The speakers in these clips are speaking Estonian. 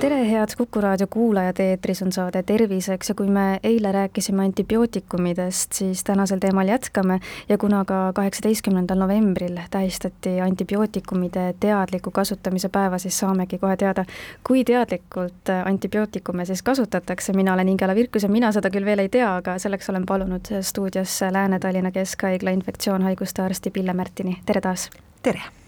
tere, head Kuku raadio kuulajad, eetris on saade Terviseks ja kui me eile rääkisime antibiootikumidest, siis tänasel teemal jätkame ja kuna ka kaheksateistkümnendal novembril tähistati antibiootikumide teadliku kasutamise päeva, siis saamegi kohe teada, kui teadlikult antibiootikume siis kasutatakse, mina olen Ingela Virkus ja mina seda küll veel ei tea, aga selleks olen palunud stuudiosse Lääne-Tallinna Keskhaigla infektsioonhaiguste arsti Pille Märtini, tere taas! tere!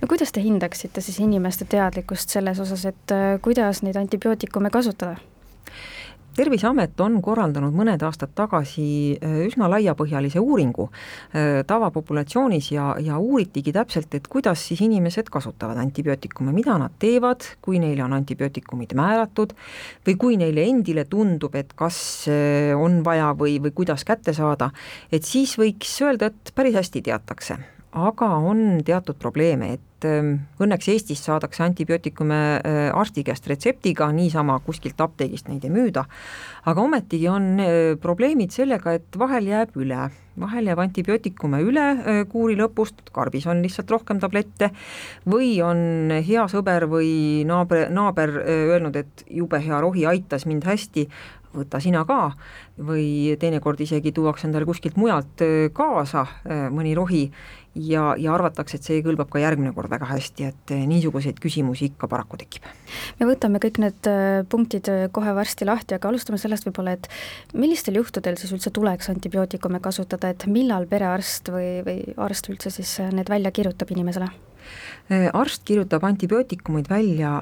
No kuidas te hindaksite siis inimeste teadlikkust selles osas, et äh, kuidas neid antibiootikume kasutada? terviseamet on korraldanud mõned aastad tagasi äh, üsna laiapõhjalise uuringu äh, tavapopulatsioonis ja, ja uuritigi täpselt, et kuidas siis inimesed kasutavad antibiootikume, mida nad teevad, kui neile on antibiootikumid määratud või kui neile endile tundub, et kas on vaja või, või kuidas kätte saada, et siis võiks öelda, et päris hästi teatakse aga on teatud probleeme, et ähm, õnneks Eestis saadakse antibiootikume äh, arsti käest retseptiga, niisama kuskilt apteegist neid ei müüda, aga ometigi on äh, probleemid sellega, et vahel jääb üle, vahel jääb antibiootikume üle äh, kuuri lõpust, karbis on lihtsalt rohkem tablette, või on hea sõber või naaber, naaber öelnud, et jube hea rohi aitas mind hästi, võta sina ka, või teinekord isegi tuuakse endale kuskilt mujalt kaasa mõni rohi ja, ja arvatakse, et see kõlbab ka järgmine kord väga hästi, et eh, niisuguseid küsimusi ikka paraku tekib. me võtame kõik need punktid kohe varsti lahti, aga alustame sellest võib-olla, et millistel juhtudel siis üldse tuleks antibiootikume kasutada, et millal perearst või, või arst üldse siis need välja kirjutab inimesele? Arst kirjutab antibiootikumid välja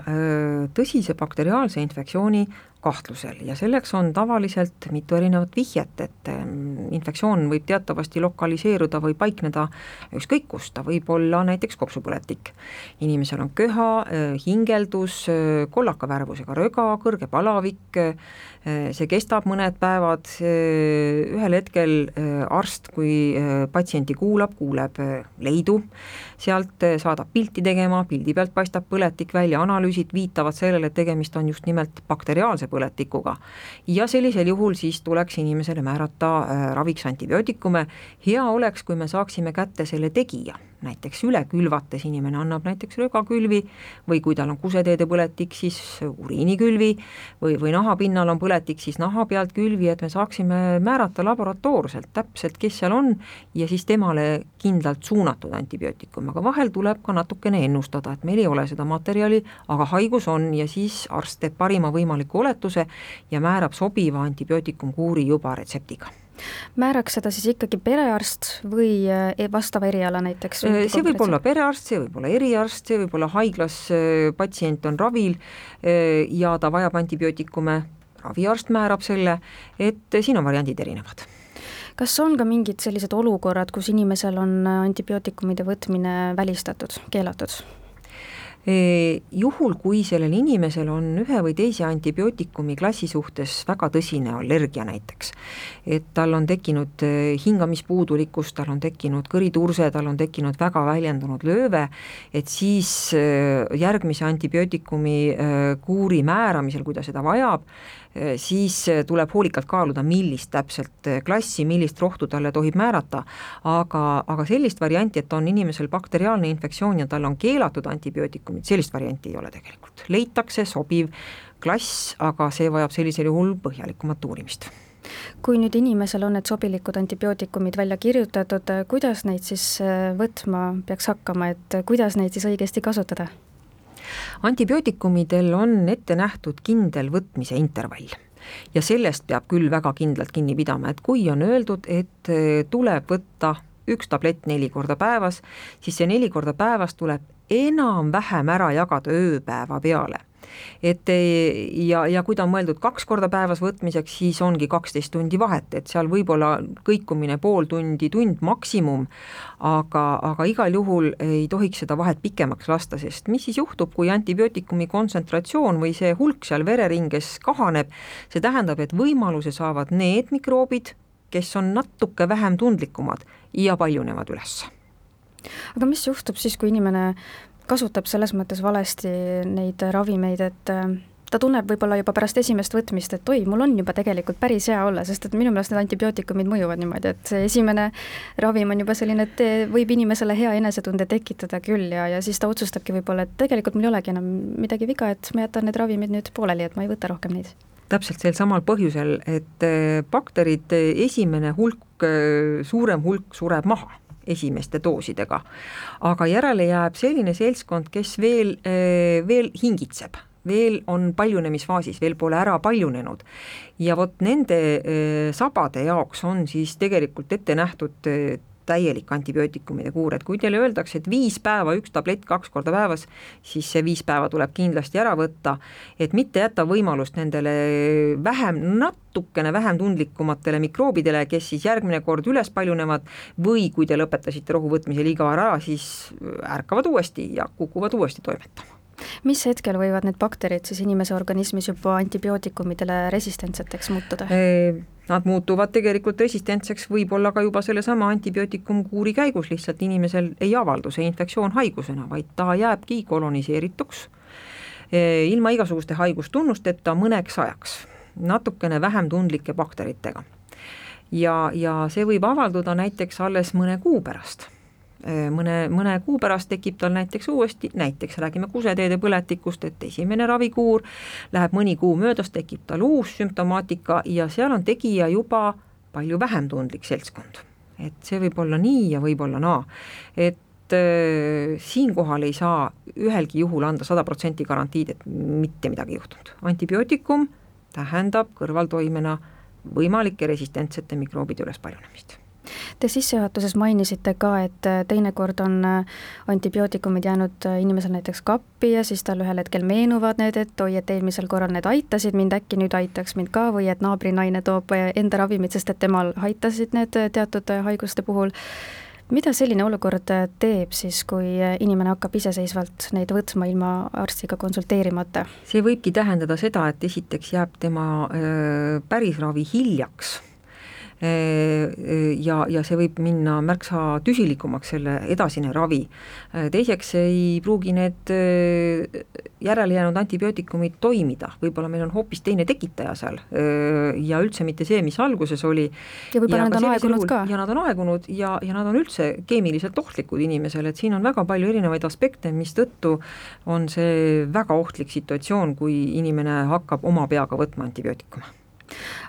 tõsise bakteriaalse infektsiooni kahtlusel ja selleks on tavaliselt mitu erinevat vihjet, et ehm, infektsioon võib teatavasti lokaliseeruda või paikneda ükskõik kus, ta võib olla näiteks kopsupõletik. inimesel on köha, eh, hingeldus, eh, kollaka värvusega röga, kõrge palavik, eh, see kestab mõned päevad, ühel hetkel arst, kui patsienti kuulab, kuuleb leidu, sealt saadab pilti tegema, pildi pealt paistab põletik välja, analüüsid viitavad sellele, et tegemist on just nimelt bakteriaalse põletikuga. ja sellisel juhul siis tuleks inimesele määrata äh, raviks antibiootikume, hea oleks, kui me saaksime kätte selle tegija. Näiteks üle külvates inimene annab näiteks rögakülvi või kui tal on kuseteede põletik, siis uriinikülvi või, või nahapinnal on põletik, siis naha pealt külvi, et me saaksime määrata laboratoorselt täpselt, kes seal on ja siis temale kindlalt suunatud antibiootikum, aga vahel tuleb ka natukene ennustada, et meil ei ole seda materjali, aga haigus on ja siis arst teeb parima võimaliku oletuse ja määrab sobiva antibiootikumkuuri juba retseptiga määraks seda siis ikkagi perearst või eh, vastava eriala näiteks? Eh, see võib olla perearst, see võib olla eriarst, see võib olla haiglas eh, patsient on ravil ja ta vajab antibiootikume, raviarst määrab selle, et siin on variandid erinevad kas on ka mingid sellised olukorrad, kus inimesel on antibiootikumide võtmine välistatud, keelatud? Juhul, kui sellel inimesel on ühe või teise antibiootikumi klassi suhtes väga tõsine allergia näiteks, et tal on tekkinud hingamispuudulikkus, tal on tekkinud kõriturse, tal on tekkinud väga väljendunud lööve, et siis järgmise antibiootikumi kuuri määramisel, kui ta seda vajab, Äh, siis äh, tuleb hoolikalt kaaluda, millist täpselt äh, klassi, millist rohtu talle tohib määrata, aga, aga sellist varianti, et on inimesel bakteriaalne infektsioon ja tal on keelatud antibiootikumid, sellist varianti ei ole tegelikult. leitakse sobiv klass, aga see vajab sellisel juhul põhjalikumat uurimist kui nüüd inimesel on need sobilikud antibiootikumid välja kirjutatud, kuidas neid siis võtma peaks hakkama, et kuidas neid siis õigesti kasutada? antibiootikumidel on ette nähtud kindel võtmise intervall ja sellest peab küll väga kindlalt kinni pidama, et kui on öeldud, et eh, tuleb võtta üks tablett neli korda päevas, siis see neli korda päevas tuleb enam-vähem ära jagada ööpäeva peale. Et ja, ja kui ta on mõeldud kaks korda päevas võtmiseks, siis ongi kaksteist tundi vahet, et seal võib olla kõikumine pool tundi, tund maksimum, aga, aga igal juhul ei tohiks seda vahet pikemaks lasta, sest mis siis juhtub, kui antibiootikumi kontsentratsioon või see hulk seal vereringes kahaneb, see tähendab, et võimaluse saavad need mikroobid, kes on natuke vähem tundlikumad ja paljunevad üles aga mis juhtub siis, kui inimene kasutab selles mõttes valesti neid ravimeid, et ta tunneb võib-olla juba pärast esimest võtmist, et oi, mul on juba tegelikult päris hea olla, sest et minu meelest need antibiootikumid mõjuvad niimoodi, et see esimene ravim on juba selline, et võib inimesele hea enesetunde tekitada küll ja, ja siis ta otsustabki võib-olla, et tegelikult mul ei olegi enam midagi viga, et ma jätan need ravimid nüüd pooleli, et ma ei võta rohkem neid. Täpselt sel samal põhjusel, et eh, bakterite esimene hulk, suurem hulk sureb maha esimeste doosidega. aga järele jääb selline seltskond, kes veel, eh, veel hingitseb veel on paljunemisfaasis, veel pole ära paljunenud. ja vot nende sabade jaoks on siis tegelikult ette nähtud täielik antibiootikumide kuur, et kui teile öeldakse, et viis päeva üks tablett kaks korda päevas, siis see viis päeva tuleb kindlasti ära võtta, et mitte jätta võimalust nendele vähem, natukene vähem tundlikumatele mikroobidele, kes siis järgmine kord üles paljunevad või kui te lõpetasite rohu võtmise liiga vara siis ärkavad uuesti ja kukuvad uuesti toimetama mis hetkel võivad need bakterid siis inimese organismis juba antibiootikumidele resistentseteks muutuda? Nad muutuvad tegelikult resistentseks võib-olla ka juba sellesama antibiootikumkuuri käigus, lihtsalt inimesel ei avaldu see infektsioon haigusena, vaid ta jääbki koloniseerituks ilma igasuguste haigustunnusteta mõneks ajaks, natukene vähem tundlike bakteritega. ja, ja see võib avalduda näiteks alles mõne kuu pärast mõne, mõne kuu pärast tekib tal näiteks uuesti, näiteks räägime kuseteede põletikust, et esimene ravikuur läheb mõni kuu möödas, tekib tal uus sümptomaatika ja seal on tegija juba palju vähem tundlik seltskond. et see võib olla nii ja võib olla naa, et äh, siinkohal ei saa ühelgi juhul anda sada protsenti garantiid, et mitte midagi juhtunud. antibiootikum tähendab kõrvaltoimena võimalike resistentsete mikroobide ülespaljunemist Te sissejuhatuses mainisite ka, et äh, teinekord on äh, antibiootikumid jäänud äh, inimesel näiteks kappi ja siis tal ühel hetkel meenuvad need, et oi, et eelmisel korral need aitasid mind, äkki nüüd aitaks mind ka või et naabrinaine toob enda ravimid, sest et temal aitasid need teatud haiguste puhul mida selline olukord teeb siis, kui inimene hakkab iseseisvalt neid võtma ilma arstiga konsulteerimata? see võibki tähendada seda, et esiteks jääb tema päris ravi hiljaks ja, ja see võib minna märksa tüsilikumaks, selle edasine ravi. teiseks ei pruugi need järele jäänud antibiootikumid toimida, võib-olla meil on hoopis teine tekitaja seal ja üldse mitte see, mis alguses oli. ja võib-olla nad on aegunud ka. ja nad on aegunud ja, ja nad on üldse keemiliselt ohtlikud inimesele, et siin on väga palju erinevaid aspekte, mistõttu on see väga ohtlik situatsioon, kui inimene hakkab oma peaga võtma antibiootikume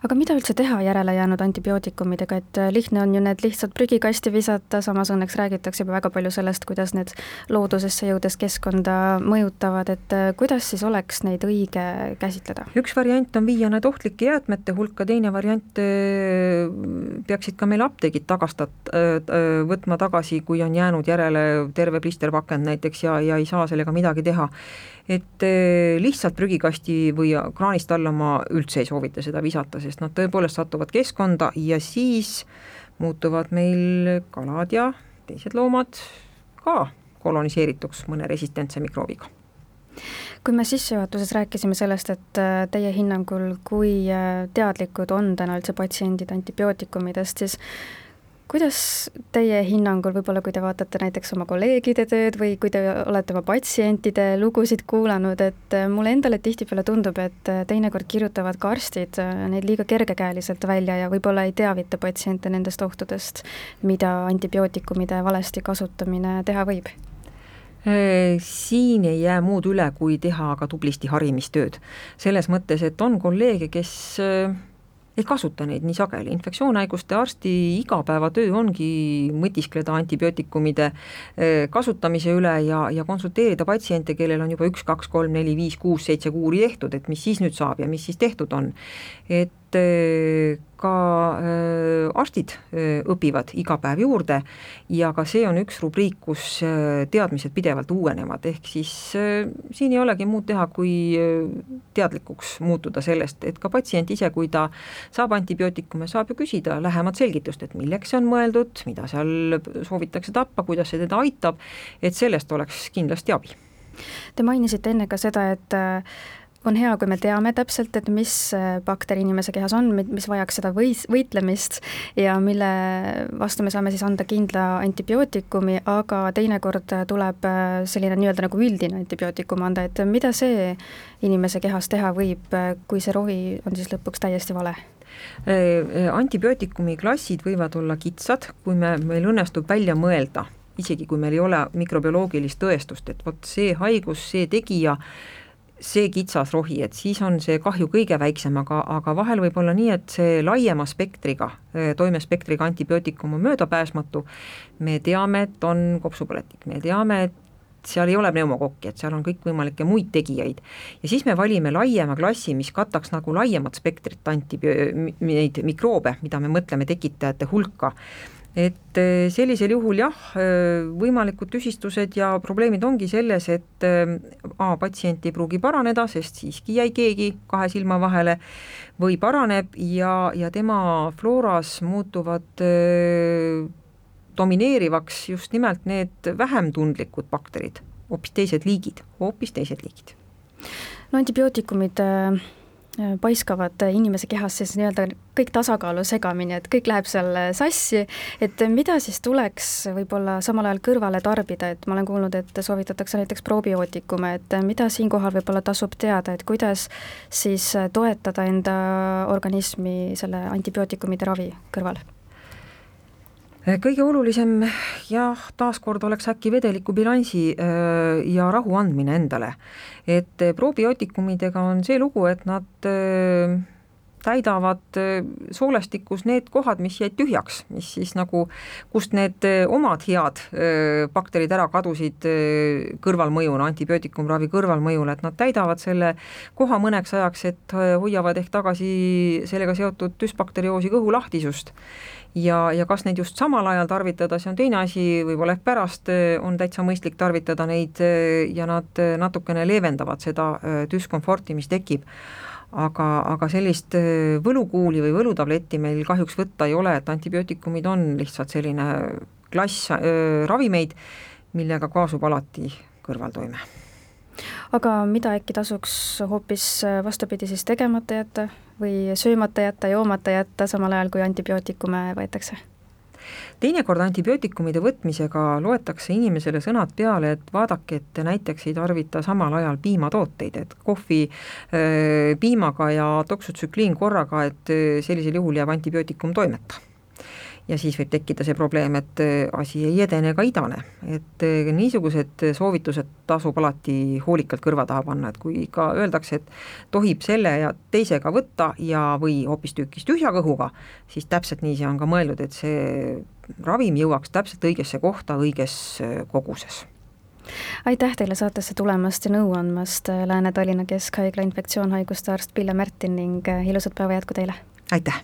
aga mida üldse teha järele jäänud antibiootikumidega, et äh, lihtne on ju need lihtsalt prügikasti visata, samas õnneks räägitakse juba väga palju sellest, kuidas need loodusesse jõudes keskkonda mõjutavad, et äh, kuidas siis oleks neid õige käsitleda? üks variant on viia need ohtlike jäätmete hulka, teine variant äh, peaksid ka meil apteegid tagastat-, võtma tagasi, kui on jäänud järele terve plisterpakend näiteks ja, ja ei saa sellega midagi teha et lihtsalt prügikasti või kraanist alla ma üldse ei soovita seda visata, sest nad tõepoolest satuvad keskkonda ja siis muutuvad meil kalad ja teised loomad ka koloniseerituks mõne resistentse mikroobiga. Kui me sissejuhatuses rääkisime sellest, et äh, teie hinnangul, kui äh, teadlikud on täna üldse patsiendid antibiootikumidest, siis kuidas teie hinnangul, võib-olla kui te vaatate näiteks oma kolleegide tööd või kui te olete oma patsientide lugusid kuulanud, et äh, mulle endale tihtipeale tundub, et äh, teinekord kirjutavad ka arstid äh, neid liiga kergekäeliselt välja ja võib-olla ei teavita patsiente nendest ohtudest, mida antibiootikumide valesti kasutamine teha võib? siin ei jää muud üle, kui teha ka tublisti harimistööd. selles mõttes, et on kolleege, kes ei kasuta neid nii sageli, infektsioonhaiguste arsti igapäevatöö ongi mõtiskleda antibiootikumide eh, kasutamise üle ja, ja konsulteerida patsiente, kellel on juba üks, kaks, kolm, neli, viis, kuus, seitse kuuri tehtud, et mis siis nüüd saab ja mis siis tehtud on. et et ka äh, arstid äh, õpivad iga päev juurde ja ka see on üks rubriik, kus äh, teadmised pidevalt uuenevad, ehk siis siin ei olegi muud teha, kui teadlikuks muutuda sellest, et ka patsient ise, kui ta saab antibiootikume, saab ju küsida lähemat selgitust, et milleks see on mõeldud, mida seal soovitakse tappa, kuidas see teda aitab, et sellest oleks kindlasti abi. Te mainisite enne ka seda, et on hea, kui me teame täpselt, et mis bakter inimese kehas on, mis vajaks seda võis, võitlemist ja mille vastu me saame siis anda kindla antibiootikumi, aga teinekord tuleb selline nii-öelda nagu üldine antibiootikum anda, et mida see inimese kehas teha võib, kui see rohi on siis lõpuks täiesti vale? antibiootikumi klassid võivad olla kitsad, kui me, meil õnnestub välja mõelda, isegi kui meil ei ole mikrobioloogilist tõestust, et vot see haigus, see tegija, see kitsas rohi, et siis on see kahju kõige väiksem, aga, aga vahel võib olla nii, et see laiema spektriga, toimespektriga antibiootikum on möödapääsmatu, me teame, et on kopsupõletik, me teame, et seal ei ole pneumokokki, et seal on kõikvõimalikke muid tegijaid. ja siis me valime laiema klassi, mis kataks nagu laiemat spektrit antibio-, neid mikroobe, mida me mõtleme tekitajate hulka et eh, sellisel juhul jah, eh, võimalikud tüsistused ja probleemid ongi selles, et eh, A patsient ei pruugi paraneda, sest siiski jäi keegi kahe silma vahele, või paraneb ja, ja tema flooras muutuvad domineerivaks just nimelt need vähem tundlikud bakterid, hoopis teised liigid, hoopis teised liigid. no antibiootikumid äh paiskavad inimese kehas siis nii-öelda kõik tasakaalu segamini, et kõik läheb seal sassi, et mida siis tuleks võib-olla samal ajal kõrvale tarbida, et ma olen kuulnud, et soovitatakse näiteks probiootikume, et mida siinkohal võib-olla tasub teada, et kuidas siis toetada enda organismi selle antibiootikumide ravi kõrval kõige olulisem jah, taaskord oleks äkki vedeliku bilansi äh, ja rahu andmine endale. et äh, probiootikumidega on see lugu, et nad täidavad soolestikus need kohad, mis jäid tühjaks, mis siis nagu, kust need omad head bakterid ära kadusid kõrvalmõjuna, antibiootikumravi kõrvalmõjul, et nad täidavad selle koha mõneks ajaks, et hoiavad ehk tagasi sellega seotud düsbakterioosi kõhulahtisust ja, ja kas neid just samal ajal tarvitada, see on teine asi, võib-olla ehk pärast äh, on täitsa mõistlik tarvitada neid äh, ja nad äh, natukene leevendavad seda düskomforti, mis tekib. Aga, aga sellist võlukuuli või võlutabletti meil kahjuks võtta ei ole, et antibiootikumid on lihtsalt selline klass äh, ravimeid, millega kaasub alati kõrvaltoime aga mida äkki tasuks hoopis äh, vastupidi siis tegemata jätta või söömata jätta, joomata jätta, samal ajal kui antibiootikume võetakse? Teinekord antibiootikumide võtmisega loetakse inimesele sõnad peale, et vaadake, et te näiteks ei tarvita samal ajal piimatooteid, et kohvi piimaga ja doksutsükliin korraga, et sellisel juhul jääb antibiootikum toimeta ja siis võib tekkida see probleem, et äh, asi ei edene ega idane, et äh, niisugused soovitused tasub alati hoolikalt kõrva taha panna, et kui ikka öeldakse, et tohib selle ja teisega võtta ja, või hoopistükkis tühja kõhuga, siis täpselt nii see on ka mõeldud, et see ravim jõuaks täpselt õigesse kohta õiges äh, koguses aitäh teile saatesse tulemast ja nõu andmast, Lääne-Tallinna Keskhaigla infektsioonhaiguste arst Pille Märtin ning ilusat päeva jätku teile! aitäh!